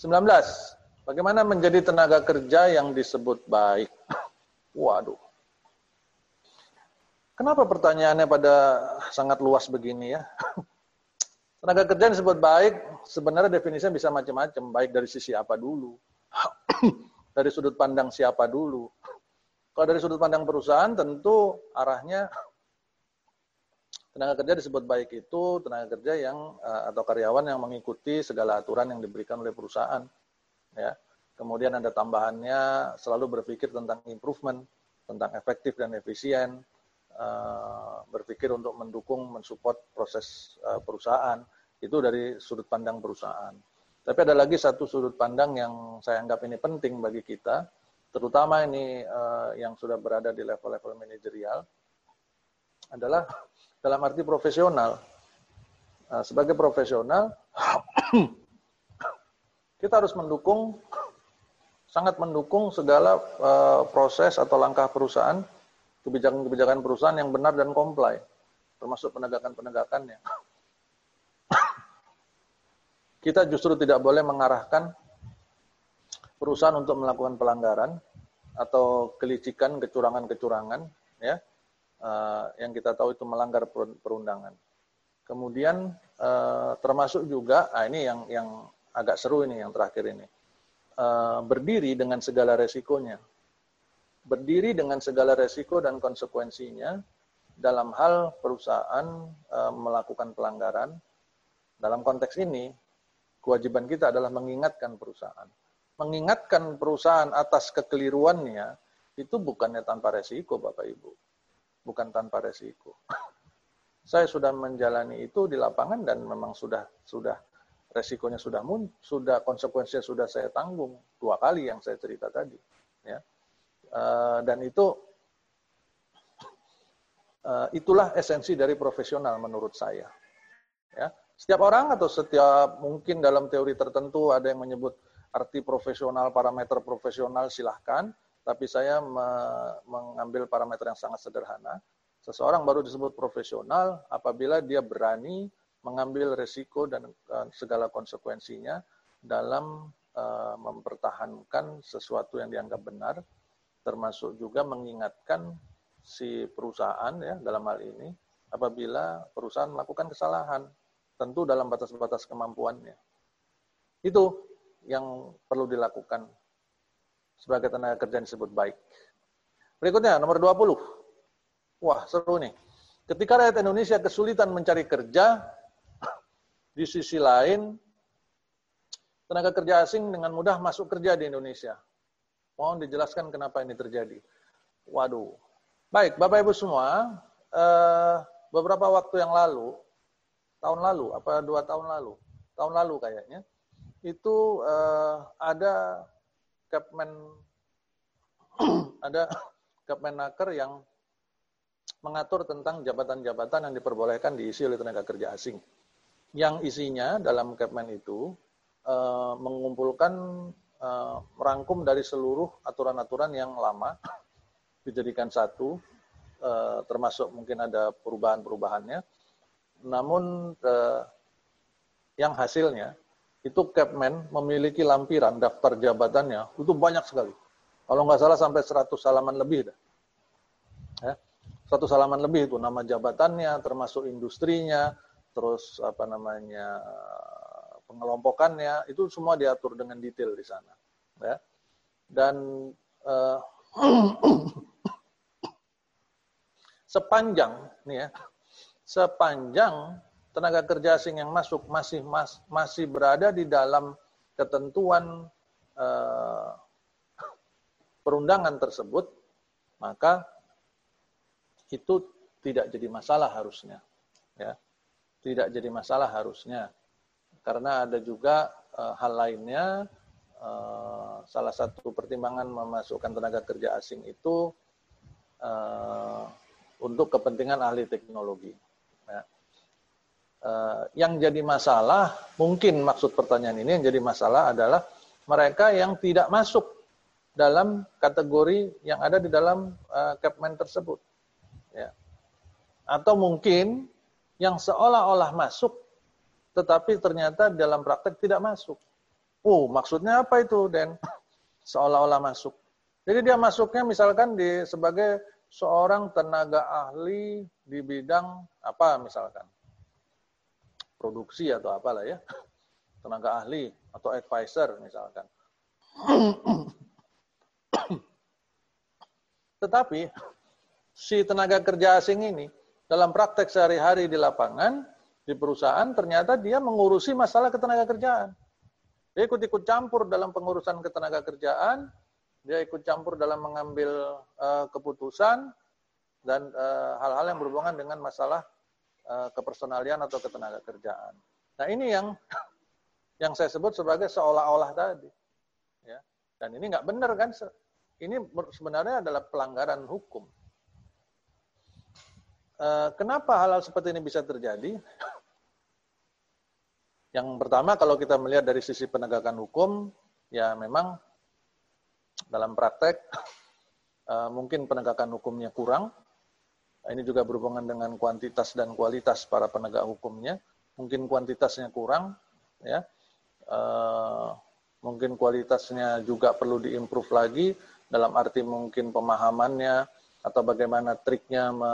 19. Bagaimana menjadi tenaga kerja yang disebut baik? Waduh. Kenapa pertanyaannya pada sangat luas begini ya? Tenaga kerja yang disebut baik, sebenarnya definisinya bisa macam-macam. Baik dari sisi apa dulu? dari sudut pandang siapa dulu? Kalau dari sudut pandang perusahaan, tentu arahnya tenaga kerja disebut baik itu tenaga kerja yang eh, atau karyawan yang mengikuti segala aturan yang diberikan oleh perusahaan ya. Kemudian ada tambahannya selalu berpikir tentang improvement tentang efektif dan efisien uh, berpikir untuk mendukung mensupport proses uh, perusahaan. Itu dari sudut pandang perusahaan. Tapi ada lagi satu sudut pandang yang saya anggap ini penting bagi kita terutama ini yang sudah berada di level-level manajerial adalah dalam arti profesional. sebagai profesional, kita harus mendukung, sangat mendukung segala uh, proses atau langkah perusahaan, kebijakan-kebijakan perusahaan yang benar dan comply, termasuk penegakan-penegakannya. Kita justru tidak boleh mengarahkan perusahaan untuk melakukan pelanggaran atau kelicikan, kecurangan-kecurangan, ya, uh, yang kita tahu itu melanggar perundangan. Kemudian uh, termasuk juga, ah ini yang yang agak seru ini yang terakhir ini. Uh, berdiri dengan segala resikonya. Berdiri dengan segala resiko dan konsekuensinya dalam hal perusahaan melakukan pelanggaran. Dalam konteks ini, kewajiban kita adalah mengingatkan perusahaan. Mengingatkan perusahaan atas kekeliruannya itu bukannya tanpa resiko, Bapak Ibu. Bukan tanpa resiko. Saya sudah menjalani itu di lapangan dan memang sudah sudah resikonya sudah mun, sudah konsekuensinya sudah saya tanggung dua kali yang saya cerita tadi, ya. Uh, dan itu uh, itulah esensi dari profesional menurut saya. Ya, setiap orang atau setiap mungkin dalam teori tertentu ada yang menyebut arti profesional, parameter profesional silahkan, tapi saya me mengambil parameter yang sangat sederhana. Seseorang baru disebut profesional apabila dia berani mengambil resiko dan uh, segala konsekuensinya dalam uh, mempertahankan sesuatu yang dianggap benar, termasuk juga mengingatkan si perusahaan ya dalam hal ini apabila perusahaan melakukan kesalahan, tentu dalam batas-batas kemampuannya. Itu yang perlu dilakukan sebagai tenaga kerja yang disebut baik. Berikutnya, nomor 20. Wah, seru nih. Ketika rakyat Indonesia kesulitan mencari kerja, di sisi lain, tenaga kerja asing dengan mudah masuk kerja di Indonesia. Mohon dijelaskan kenapa ini terjadi. Waduh. Baik, Bapak Ibu semua, eh, beberapa waktu yang lalu, tahun lalu, apa dua tahun lalu, tahun lalu kayaknya, itu eh, ada Capman, ada Capmenaker yang mengatur tentang jabatan-jabatan yang diperbolehkan diisi oleh tenaga kerja asing yang isinya dalam Kepmen itu uh, mengumpulkan uh, merangkum dari seluruh aturan-aturan yang lama dijadikan satu, uh, termasuk mungkin ada perubahan-perubahannya. Namun yang hasilnya itu Kepmen memiliki lampiran daftar jabatannya itu banyak sekali. Kalau nggak salah sampai 100 halaman lebih dah. Ya. 100 halaman lebih itu nama jabatannya, termasuk industrinya, terus apa namanya pengelompokannya itu semua diatur dengan detail di sana ya dan uh, sepanjang nih ya sepanjang tenaga kerja asing yang masuk masih mas, masih berada di dalam ketentuan uh, perundangan tersebut maka itu tidak jadi masalah harusnya ya tidak jadi masalah harusnya. Karena ada juga uh, hal lainnya, uh, salah satu pertimbangan memasukkan tenaga kerja asing itu uh, untuk kepentingan ahli teknologi. Uh, yang jadi masalah, mungkin maksud pertanyaan ini yang jadi masalah adalah mereka yang tidak masuk dalam kategori yang ada di dalam uh, Capman tersebut. Ya. Atau mungkin yang seolah-olah masuk, tetapi ternyata dalam praktek tidak masuk. Oh, maksudnya apa itu, Den? Seolah-olah masuk. Jadi dia masuknya misalkan di sebagai seorang tenaga ahli di bidang apa misalkan produksi atau apalah ya tenaga ahli atau advisor misalkan. Tetapi si tenaga kerja asing ini dalam praktek sehari-hari di lapangan di perusahaan ternyata dia mengurusi masalah ketenaga kerjaan. Dia ikut-ikut campur dalam pengurusan ketenaga kerjaan dia ikut campur dalam mengambil uh, keputusan dan eh, hal-hal uh, yang berhubungan dengan masalah kepersonalian atau ketenaga kerjaan. Nah ini yang yang saya sebut sebagai seolah-olah tadi. Ya. Dan ini nggak benar kan? Ini sebenarnya adalah pelanggaran hukum. Uh, kenapa hal-hal seperti ini bisa terjadi? Yang pertama kalau kita melihat dari sisi penegakan hukum, ya memang dalam praktek uh, mungkin penegakan hukumnya kurang. Nah, ini juga berhubungan dengan kuantitas dan kualitas para penegak hukumnya. Mungkin kuantitasnya kurang, ya. Uh, mungkin kualitasnya juga perlu diimprove lagi dalam arti mungkin pemahamannya atau bagaimana triknya me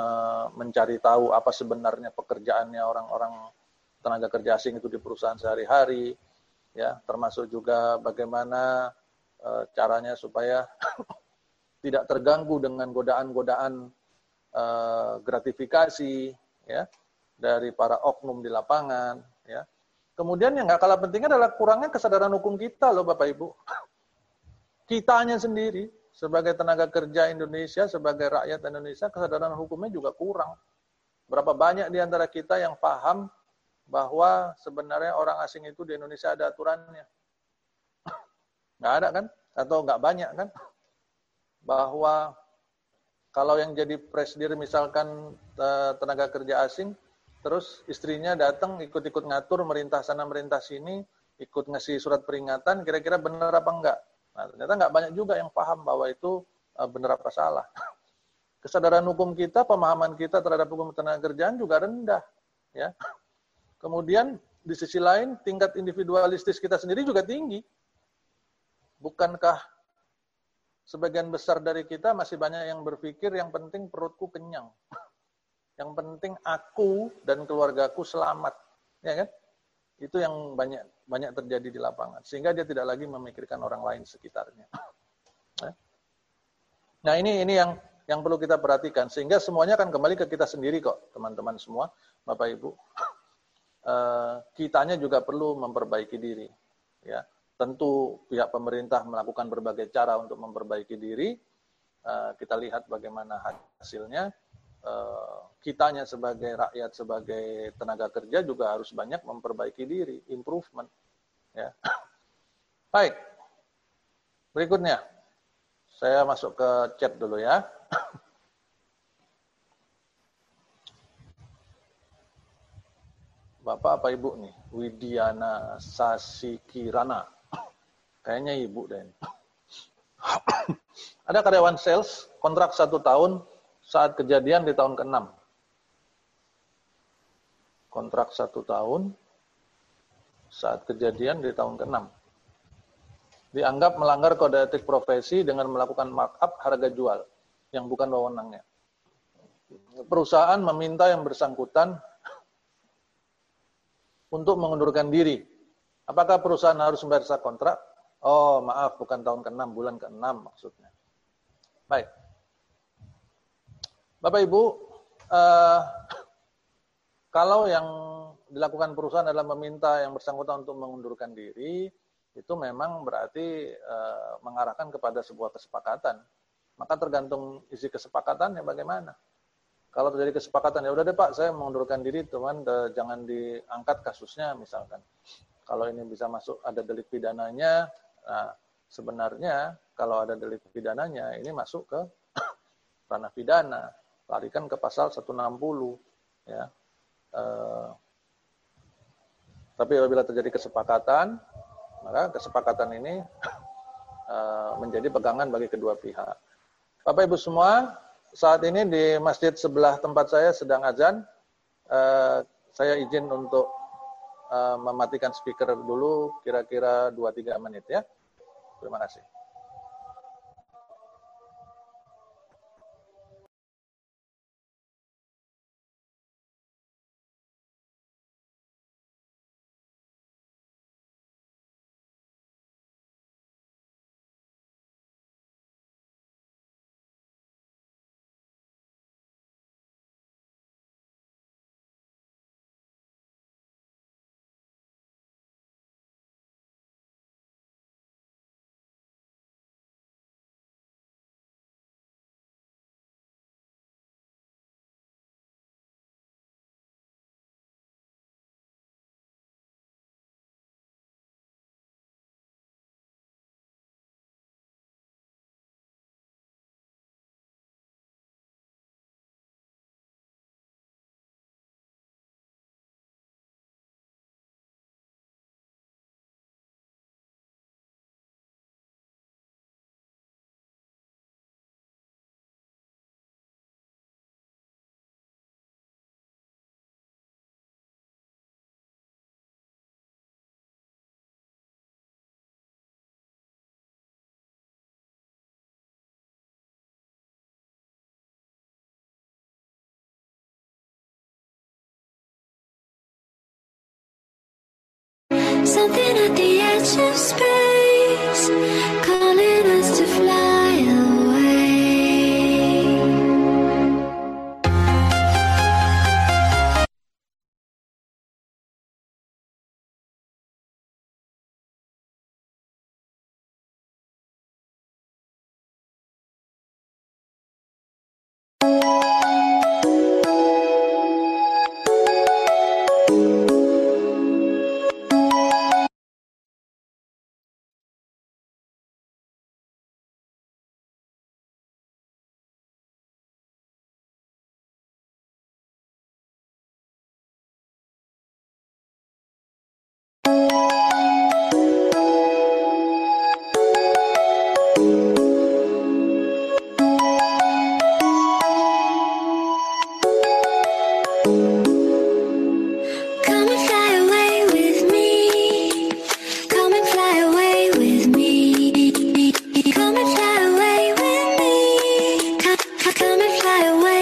mencari tahu apa sebenarnya pekerjaannya orang-orang tenaga kerja asing itu di perusahaan sehari-hari ya termasuk juga bagaimana Eh, caranya supaya tidak terganggu dengan godaan-godaan eh, gratifikasi ya dari para oknum di lapangan ya. Kemudian yang nggak kalah pentingnya adalah kurangnya kesadaran hukum kita loh Bapak Ibu. Kitanya sendiri sebagai tenaga kerja Indonesia, sebagai rakyat Indonesia, kesadaran hukumnya juga kurang. Berapa banyak di antara kita yang paham bahwa sebenarnya orang asing itu di Indonesia ada aturannya. Nggak ada kan? Atau nggak banyak kan? Bahwa kalau yang jadi presidir misalkan eh, tenaga kerja asing, terus istrinya datang ikut-ikut ngatur merintah sana merintah sini, ikut ngasih surat peringatan, kira-kira benar apa enggak? Nah, ternyata nggak banyak juga yang paham bahwa itu eh, benar apa salah. Kesadaran hukum kita, pemahaman kita terhadap hukum tenaga kerjaan juga rendah. Ya. Kemudian di sisi lain tingkat individualistis kita sendiri juga tinggi. Bukankah sebagian besar dari kita masih banyak yang berpikir yang penting perutku kenyang. Yang penting aku dan keluargaku selamat. Ya kan? Itu yang banyak banyak terjadi di lapangan. Sehingga dia tidak lagi memikirkan orang lain sekitarnya. Ya. Nah ini ini yang yang perlu kita perhatikan. Sehingga semuanya akan kembali ke kita sendiri kok, teman-teman semua, Bapak Ibu. Uh, kitanya juga perlu memperbaiki diri. Ya Tentu pihak pemerintah melakukan berbagai cara untuk memperbaiki diri. Eh, kita lihat bagaimana hasilnya. Eh, kitanya sebagai rakyat, sebagai tenaga kerja juga harus banyak memperbaiki diri, improvement. Ya. Baik, berikutnya saya masuk ke chat dulu ya. Bapak apa Ibu nih? Widiana Sasikirana. Kayaknya ibu deh. Ada karyawan sales kontrak satu tahun saat kejadian di tahun ke-6. Kontrak satu tahun saat kejadian di tahun ke-6. Dianggap melanggar kode etik profesi dengan melakukan markup harga jual yang bukan wewenangnya. Perusahaan meminta yang bersangkutan untuk mengundurkan diri. Apakah perusahaan harus membayar kontrak? Oh, maaf, bukan tahun ke-6, bulan ke-6 maksudnya. Baik. Bapak Ibu, uh, kalau yang dilakukan perusahaan adalah meminta yang bersangkutan untuk mengundurkan diri, itu memang berarti uh, mengarahkan kepada sebuah kesepakatan. Maka tergantung isi kesepakatannya bagaimana. Kalau terjadi kesepakatan, ya udah deh Pak, saya mengundurkan diri, teman, jangan diangkat kasusnya misalkan. Kalau ini bisa masuk ada delik pidananya, Nah, sebenarnya kalau ada delik pidananya ini masuk ke ranah pidana, larikan ke pasal 160 ya. Eh, tapi apabila terjadi kesepakatan, maka kesepakatan ini eh, menjadi pegangan bagi kedua pihak. Bapak Ibu semua, saat ini di masjid sebelah tempat saya sedang azan. Eh, saya izin untuk eh, mematikan speaker dulu kira-kira 2-3 menit ya. Terima kasih. Something at the edge of space. fly away.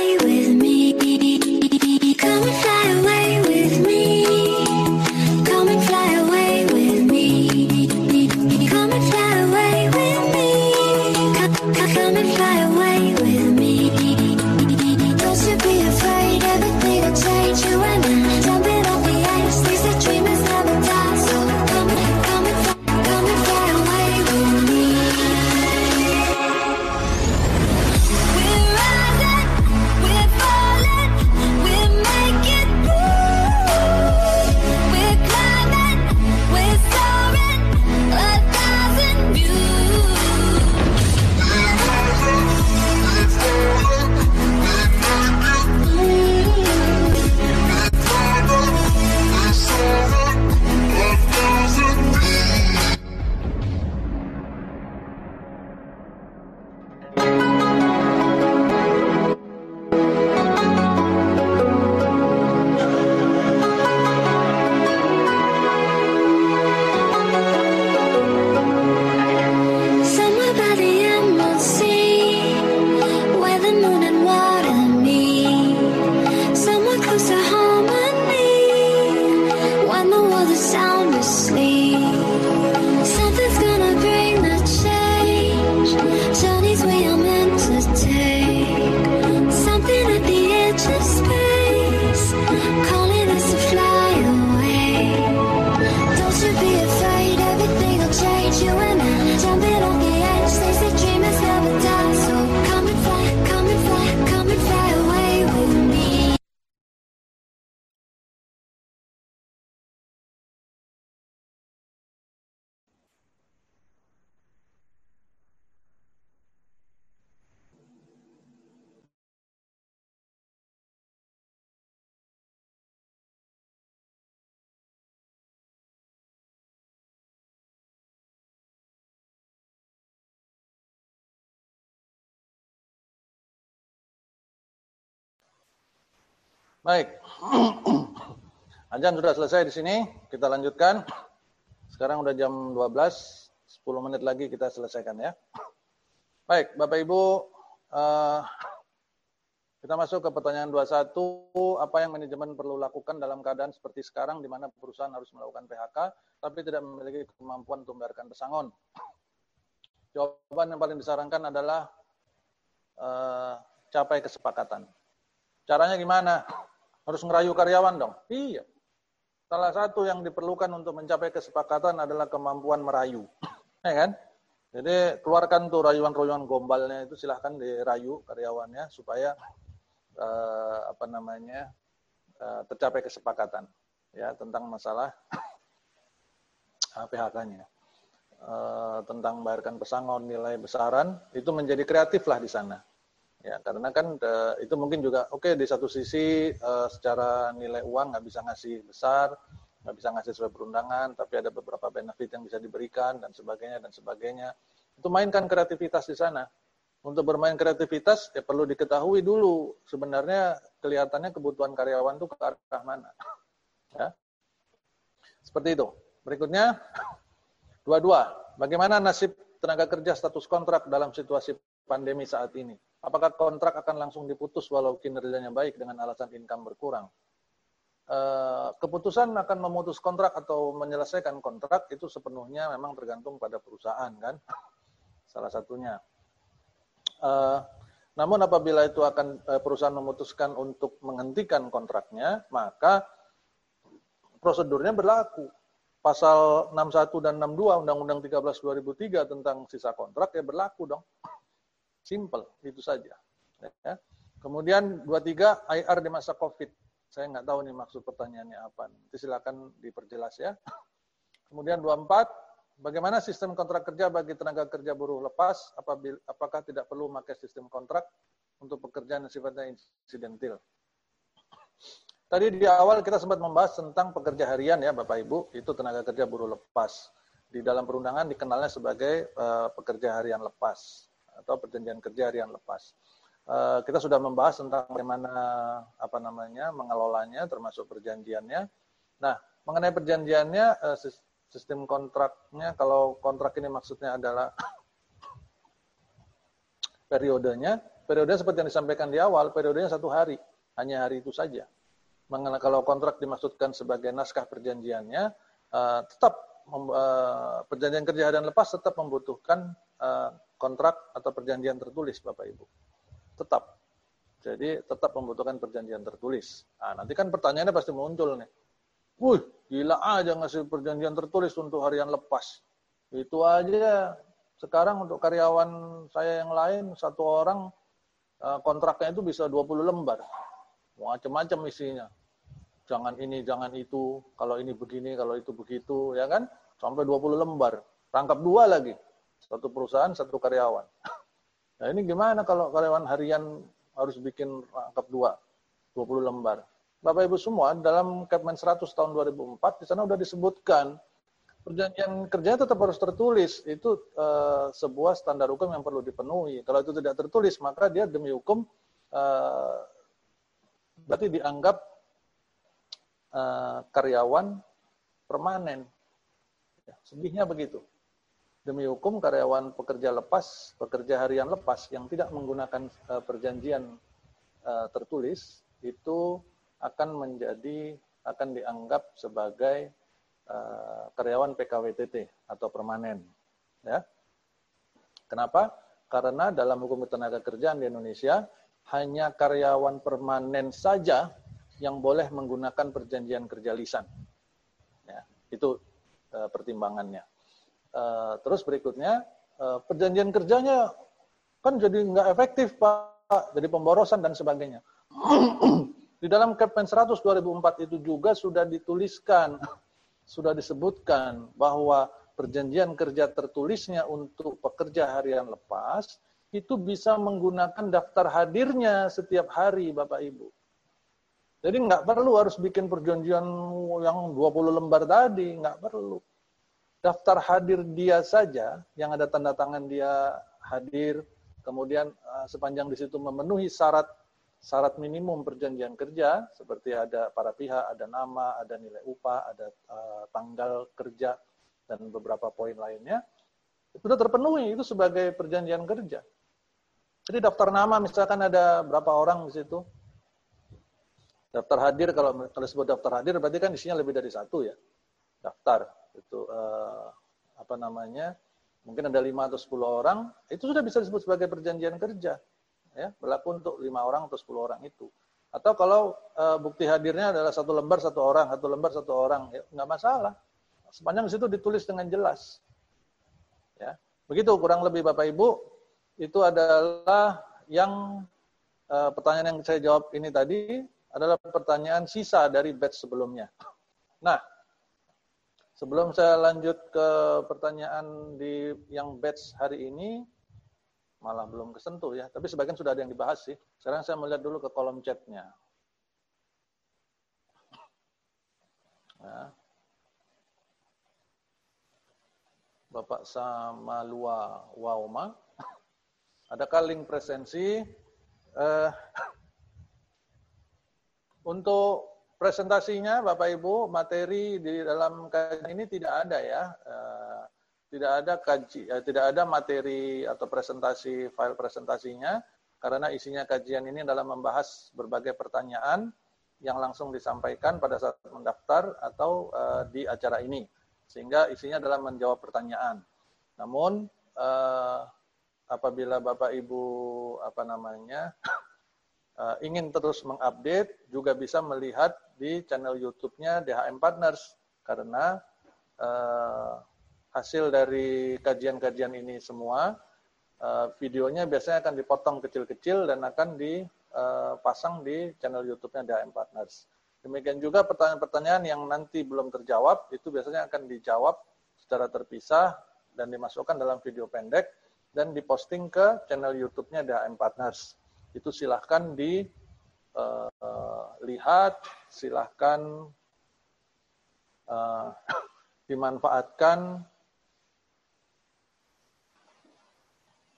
Baik. Ajan sudah selesai di sini. Kita lanjutkan. Sekarang udah jam 12. 10 menit lagi kita selesaikan ya. Baik, Bapak Ibu. Eh, kita masuk ke pertanyaan 21. Apa yang manajemen perlu lakukan dalam keadaan seperti sekarang di mana perusahaan harus melakukan PHK tapi tidak memiliki kemampuan untuk membayarkan pesangon? Jawaban yang paling disarankan adalah eh, capai kesepakatan. Caranya gimana? Harus ngerayu karyawan dong? Iya. Salah satu yang diperlukan untuk mencapai kesepakatan adalah kemampuan merayu. ya kan? Jadi keluarkan tuh rayuan-rayuan gombalnya itu silahkan dirayu karyawannya supaya uh, apa namanya uh, tercapai kesepakatan ya tentang masalah PHK-nya. Uh, tentang bayarkan pesangon nilai besaran itu menjadi kreatif lah di sana ya karena kan uh, itu mungkin juga oke okay, di satu sisi uh, secara nilai uang nggak bisa ngasih besar nggak bisa ngasih sesuai perundangan, tapi ada beberapa benefit yang bisa diberikan dan sebagainya dan sebagainya. Itu mainkan kreativitas di sana. Untuk bermain kreativitas ya perlu diketahui dulu sebenarnya kelihatannya kebutuhan karyawan itu ke arah mana. Ya. Seperti itu. Berikutnya dua-dua. Bagaimana nasib tenaga kerja status kontrak dalam situasi pandemi saat ini? Apakah kontrak akan langsung diputus walau kinerjanya baik dengan alasan income berkurang? Eh, keputusan akan memutus kontrak atau menyelesaikan kontrak itu sepenuhnya memang tergantung pada perusahaan kan? Salah satunya. Uh, namun apabila itu akan uh, perusahaan memutuskan untuk menghentikan kontraknya maka prosedurnya berlaku. Pasal 61 dan 62 Undang-Undang 13 2003 tentang sisa kontrak ya berlaku dong simple itu saja ya. kemudian 23 IR di masa Covid saya nggak tahu nih maksud pertanyaannya apa. Nanti silakan diperjelas ya. Kemudian 24, bagaimana sistem kontrak kerja bagi tenaga kerja buruh lepas? Apabila, apakah tidak perlu memakai sistem kontrak untuk pekerjaan yang sifatnya insidentil? Tadi di awal kita sempat membahas tentang pekerja harian ya Bapak Ibu, itu tenaga kerja buruh lepas. Di dalam perundangan dikenalnya sebagai uh, pekerja harian lepas atau perjanjian kerja harian lepas. Eh, kita sudah membahas tentang bagaimana apa namanya mengelolanya termasuk perjanjiannya. Nah, mengenai perjanjiannya eh, sistem kontraknya kalau kontrak ini maksudnya adalah periodenya, periode seperti yang disampaikan di awal, periodenya satu hari, hanya hari itu saja. Mengenai kalau kontrak dimaksudkan sebagai naskah perjanjiannya, eh, tetap perjanjian kerja dan lepas tetap membutuhkan kontrak atau perjanjian tertulis, Bapak Ibu tetap. Jadi tetap membutuhkan perjanjian tertulis. Nah, nanti kan pertanyaannya pasti muncul nih. Wih, gila aja ngasih perjanjian tertulis untuk harian lepas. Itu aja sekarang untuk karyawan saya yang lain, satu orang eh, kontraknya itu bisa 20 lembar. Macam-macam isinya. Jangan ini, jangan itu. Kalau ini begini, kalau itu begitu. ya kan? Sampai 20 lembar. Rangkap dua lagi. Satu perusahaan, satu karyawan. Nah ini gimana kalau karyawan harian harus bikin rangkap dua, 20 lembar. Bapak Ibu semua, dalam Kepmen 100 tahun 2004, di sana sudah disebutkan perjanjian kerja tetap harus tertulis. Itu uh, sebuah standar hukum yang perlu dipenuhi. Kalau itu tidak tertulis, maka dia demi hukum uh, berarti dianggap uh, karyawan permanen. Ya, sedihnya begitu demi hukum karyawan pekerja lepas, pekerja harian lepas yang tidak menggunakan uh, perjanjian uh, tertulis itu akan menjadi akan dianggap sebagai uh, karyawan PKWTT atau permanen. Ya. Kenapa? Karena dalam hukum ketenaga kerjaan di Indonesia hanya karyawan permanen saja yang boleh menggunakan perjanjian kerja lisan. Ya, itu pertimbangannya. Uh, terus berikutnya uh, perjanjian kerjanya kan jadi nggak efektif Pak, jadi pemborosan dan sebagainya. Di dalam Kepmen 100 2004 itu juga sudah dituliskan, sudah disebutkan bahwa perjanjian kerja tertulisnya untuk pekerja harian lepas itu bisa menggunakan daftar hadirnya setiap hari Bapak Ibu. Jadi nggak perlu harus bikin perjanjian yang 20 lembar tadi, nggak perlu daftar hadir dia saja yang ada tanda tangan dia hadir, kemudian uh, sepanjang di situ memenuhi syarat syarat minimum perjanjian kerja seperti ada para pihak, ada nama, ada nilai upah, ada uh, tanggal kerja dan beberapa poin lainnya sudah terpenuhi itu sebagai perjanjian kerja. Jadi daftar nama misalkan ada berapa orang di situ. Daftar hadir kalau kalau sebut daftar hadir berarti kan isinya lebih dari satu ya. Daftar itu uh, apa namanya? Mungkin ada lima atau sepuluh orang, itu sudah bisa disebut sebagai perjanjian kerja ya berlaku untuk lima orang atau sepuluh orang itu. Atau kalau e, bukti hadirnya adalah satu lembar satu orang, satu lembar satu orang, ya, nggak masalah. Sepanjang situ ditulis dengan jelas. Ya, begitu kurang lebih Bapak Ibu itu adalah yang e, pertanyaan yang saya jawab ini tadi adalah pertanyaan sisa dari batch sebelumnya. Nah, sebelum saya lanjut ke pertanyaan di yang batch hari ini, malah belum kesentuh ya. Tapi sebagian sudah ada yang dibahas sih. Sekarang saya melihat dulu ke kolom chatnya. Ya. Bapak Samalua Wauma. Adakah link presensi? Eh, untuk presentasinya Bapak Ibu, materi di dalam kajian ini tidak ada ya. Eh, tidak ada kaji, ya, tidak ada materi atau presentasi file presentasinya karena isinya kajian ini adalah membahas berbagai pertanyaan yang langsung disampaikan pada saat mendaftar atau uh, di acara ini sehingga isinya adalah menjawab pertanyaan. Namun apabila Bapak Ibu apa namanya uh, ingin terus mengupdate juga bisa melihat di channel YouTube-nya DHM Partners karena uh, hasil dari kajian-kajian ini semua, uh, videonya biasanya akan dipotong kecil-kecil dan akan dipasang di channel YouTube-nya DAM Partners. Demikian juga pertanyaan-pertanyaan yang nanti belum terjawab, itu biasanya akan dijawab secara terpisah dan dimasukkan dalam video pendek dan diposting ke channel YouTube-nya DAM Partners. Itu silahkan dilihat, uh, silahkan uh, dimanfaatkan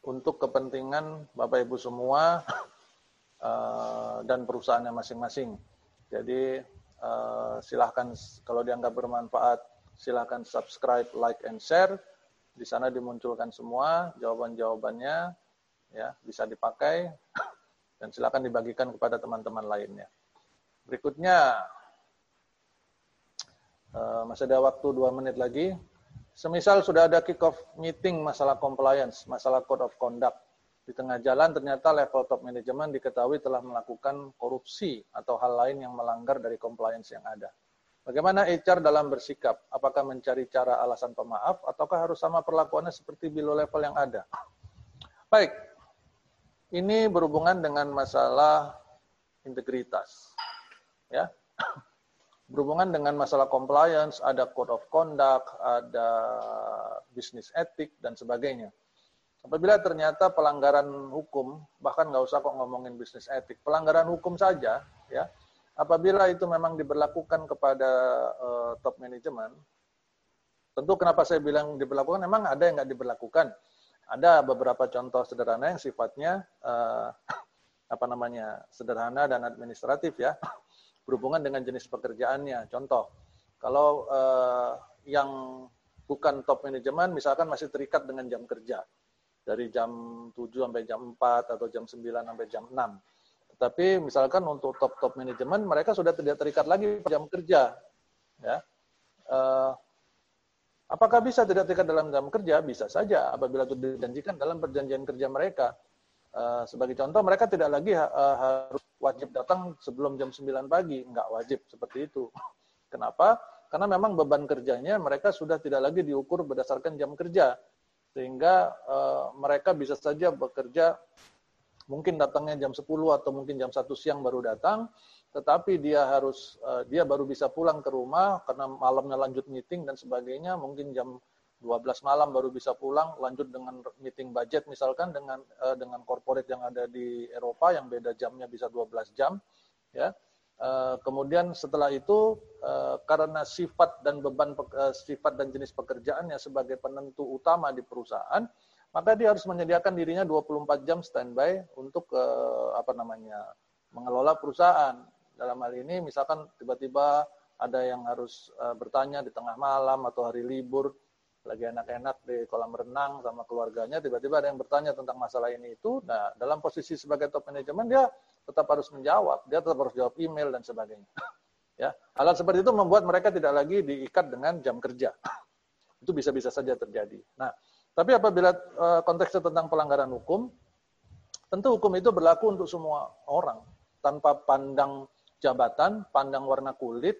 untuk kepentingan Bapak Ibu semua uh, dan perusahaannya masing-masing. Jadi silahkan kalau dianggap bermanfaat, silahkan subscribe, like, and share. Di sana dimunculkan semua jawaban-jawabannya, ya bisa dipakai dan silahkan dibagikan kepada teman-teman lainnya. Berikutnya, uh, masih ada waktu dua menit lagi. Semisal sudah ada kick-off meeting masalah compliance, masalah code of conduct. Di tengah jalan ternyata level top management diketahui telah melakukan korupsi atau hal lain yang melanggar dari compliance yang ada. Bagaimana HR dalam bersikap? Apakah mencari cara alasan pemaaf ataukah harus sama perlakuannya seperti below level yang ada? Baik, ini berhubungan dengan masalah integritas. Ya, berhubungan dengan masalah compliance, ada code of conduct, ada business ethic, dan sebagainya. Apabila ternyata pelanggaran hukum, bahkan nggak usah kok ngomongin business ethic, pelanggaran hukum saja, ya, apabila itu memang diberlakukan kepada uh, top management, tentu kenapa saya bilang diberlakukan, memang ada yang nggak diberlakukan. Ada beberapa contoh sederhana yang sifatnya uh, apa namanya sederhana dan administratif ya berhubungan dengan jenis pekerjaannya. Contoh, kalau uh, yang bukan top manajemen misalkan masih terikat dengan jam kerja dari jam 7 sampai jam 4 atau jam 9 sampai jam 6. Tetapi misalkan untuk top-top manajemen mereka sudah tidak terikat lagi jam kerja. Ya. Uh, apakah bisa tidak terikat dalam jam kerja? Bisa saja apabila itu dijanjikan dalam perjanjian kerja mereka. Uh, sebagai contoh, mereka tidak lagi uh, harus wajib datang sebelum jam 9 pagi. Enggak wajib seperti itu. Kenapa? Karena memang beban kerjanya mereka sudah tidak lagi diukur berdasarkan jam kerja. Sehingga uh, mereka bisa saja bekerja mungkin datangnya jam 10 atau mungkin jam 1 siang baru datang, tetapi dia harus uh, dia baru bisa pulang ke rumah karena malamnya lanjut meeting dan sebagainya, mungkin jam 12 malam baru bisa pulang, lanjut dengan meeting budget misalkan dengan uh, dengan corporate yang ada di Eropa yang beda jamnya bisa 12 jam, ya. Uh, kemudian setelah itu karena sifat dan beban sifat dan jenis pekerjaannya sebagai penentu utama di perusahaan, maka dia harus menyediakan dirinya 24 jam standby untuk uh, apa namanya mengelola perusahaan. Dalam hal ini misalkan tiba-tiba ada yang harus uh, bertanya di tengah malam atau hari libur, lagi enak-enak di kolam renang sama keluarganya, tiba-tiba ada yang bertanya tentang masalah ini itu. Nah, dalam posisi sebagai top manajemen dia tetap harus menjawab, dia tetap harus jawab email dan sebagainya. ya, hal seperti itu membuat mereka tidak lagi diikat dengan jam kerja. itu bisa-bisa saja terjadi. Nah, tapi apabila uh, konteksnya tentang pelanggaran hukum, tentu hukum itu berlaku untuk semua orang. Tanpa pandang jabatan, pandang warna kulit,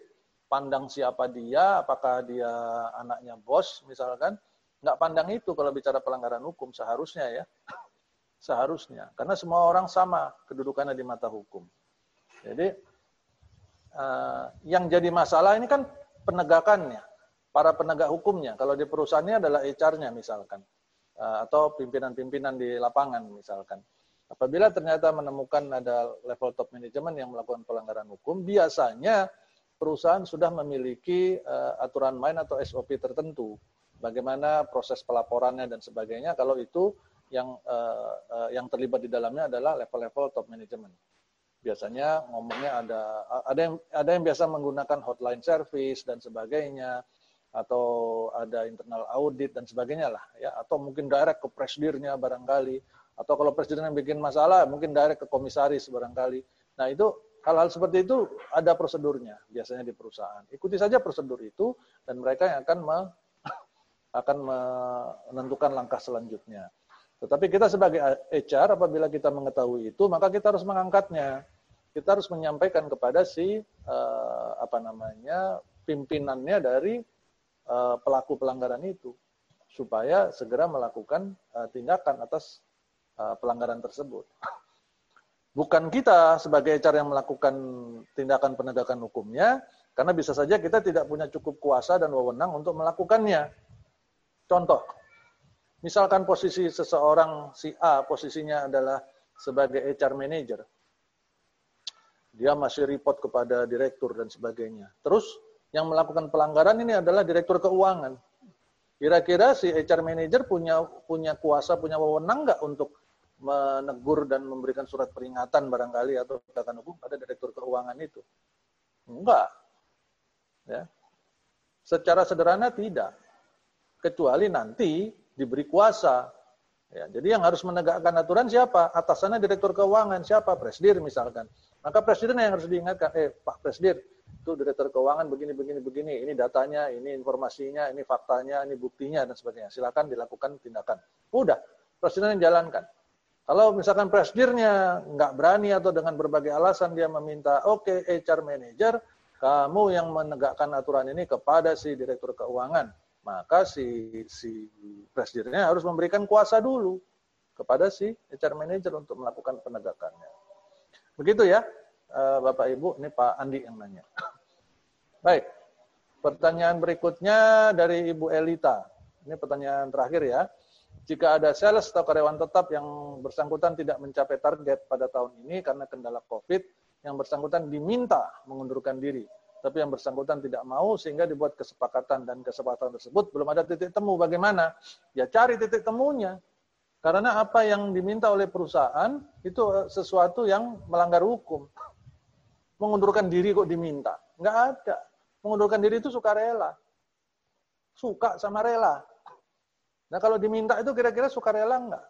pandang siapa dia, apakah dia anaknya bos misalkan, nggak pandang itu kalau bicara pelanggaran hukum seharusnya ya, seharusnya. Karena semua orang sama kedudukannya di mata hukum. Jadi uh, yang jadi masalah ini kan penegakannya para penegak hukumnya. Kalau di perusahaannya adalah HR-nya misalkan, eh, atau pimpinan-pimpinan di lapangan misalkan. Apabila ternyata menemukan ada level top manajemen yang melakukan pelanggaran hukum, biasanya perusahaan sudah memiliki eh, aturan main atau SOP tertentu. Bagaimana proses pelaporannya dan sebagainya. Kalau itu yang uh, yang terlibat di dalamnya adalah level-level top manajemen. Biasanya ngomongnya ada ada yang ada yang biasa menggunakan hotline service dan sebagainya atau ada internal audit dan sebagainya lah ya. Atau mungkin direct ke presidirnya barangkali. Atau kalau presiden yang bikin masalah mungkin direct ke komisaris barangkali. Nah itu hal-hal seperti itu ada prosedurnya biasanya di perusahaan. Ikuti saja prosedur itu dan mereka yang akan me, akan menentukan langkah selanjutnya. Tetapi kita sebagai HR apabila kita mengetahui itu maka kita harus mengangkatnya. Kita harus menyampaikan kepada si uh, apa namanya pimpinannya dari uh, pelaku pelanggaran itu supaya segera melakukan uh, tindakan atas uh, pelanggaran tersebut. Bukan kita sebagai cara yang melakukan tindakan penegakan hukumnya, karena bisa saja kita tidak punya cukup kuasa dan wewenang untuk melakukannya. Contoh, misalkan posisi seseorang si A posisinya adalah sebagai HR manager. Dia masih report kepada direktur dan sebagainya. Terus yang melakukan pelanggaran ini adalah direktur keuangan. Kira-kira si HR manager punya punya kuasa, punya wewenang nggak untuk menegur dan memberikan surat peringatan barangkali atau tindakan hukum pada direktur keuangan itu? Enggak. Ya. Secara sederhana tidak. Kecuali nanti diberi kuasa. Ya, jadi yang harus menegakkan aturan siapa? Atasannya direktur keuangan, siapa? Presdir misalkan. Maka presiden yang harus diingatkan, eh Pak Presdir, itu direktur keuangan begini begini begini ini datanya ini informasinya ini faktanya ini buktinya dan sebagainya. Silakan dilakukan tindakan. Udah presiden yang jalankan. Kalau misalkan presidennya nggak berani atau dengan berbagai alasan dia meminta oke okay, HR manager kamu yang menegakkan aturan ini kepada si direktur keuangan maka si si presidennya harus memberikan kuasa dulu kepada si HR manager untuk melakukan penegakannya begitu ya eh, Bapak Ibu, ini Pak Andi yang nanya. Baik. Pertanyaan berikutnya dari Ibu Elita. Ini pertanyaan terakhir ya. Jika ada sales atau karyawan tetap yang bersangkutan tidak mencapai target pada tahun ini karena kendala COVID, yang bersangkutan diminta mengundurkan diri. Tapi yang bersangkutan tidak mau sehingga dibuat kesepakatan dan kesepakatan tersebut belum ada titik temu. Bagaimana? Ya cari titik temunya. Karena apa yang diminta oleh perusahaan itu sesuatu yang melanggar hukum. Mengundurkan diri kok diminta? Enggak ada. Mengundurkan diri itu suka rela. Suka sama rela. Nah kalau diminta itu kira-kira suka rela enggak?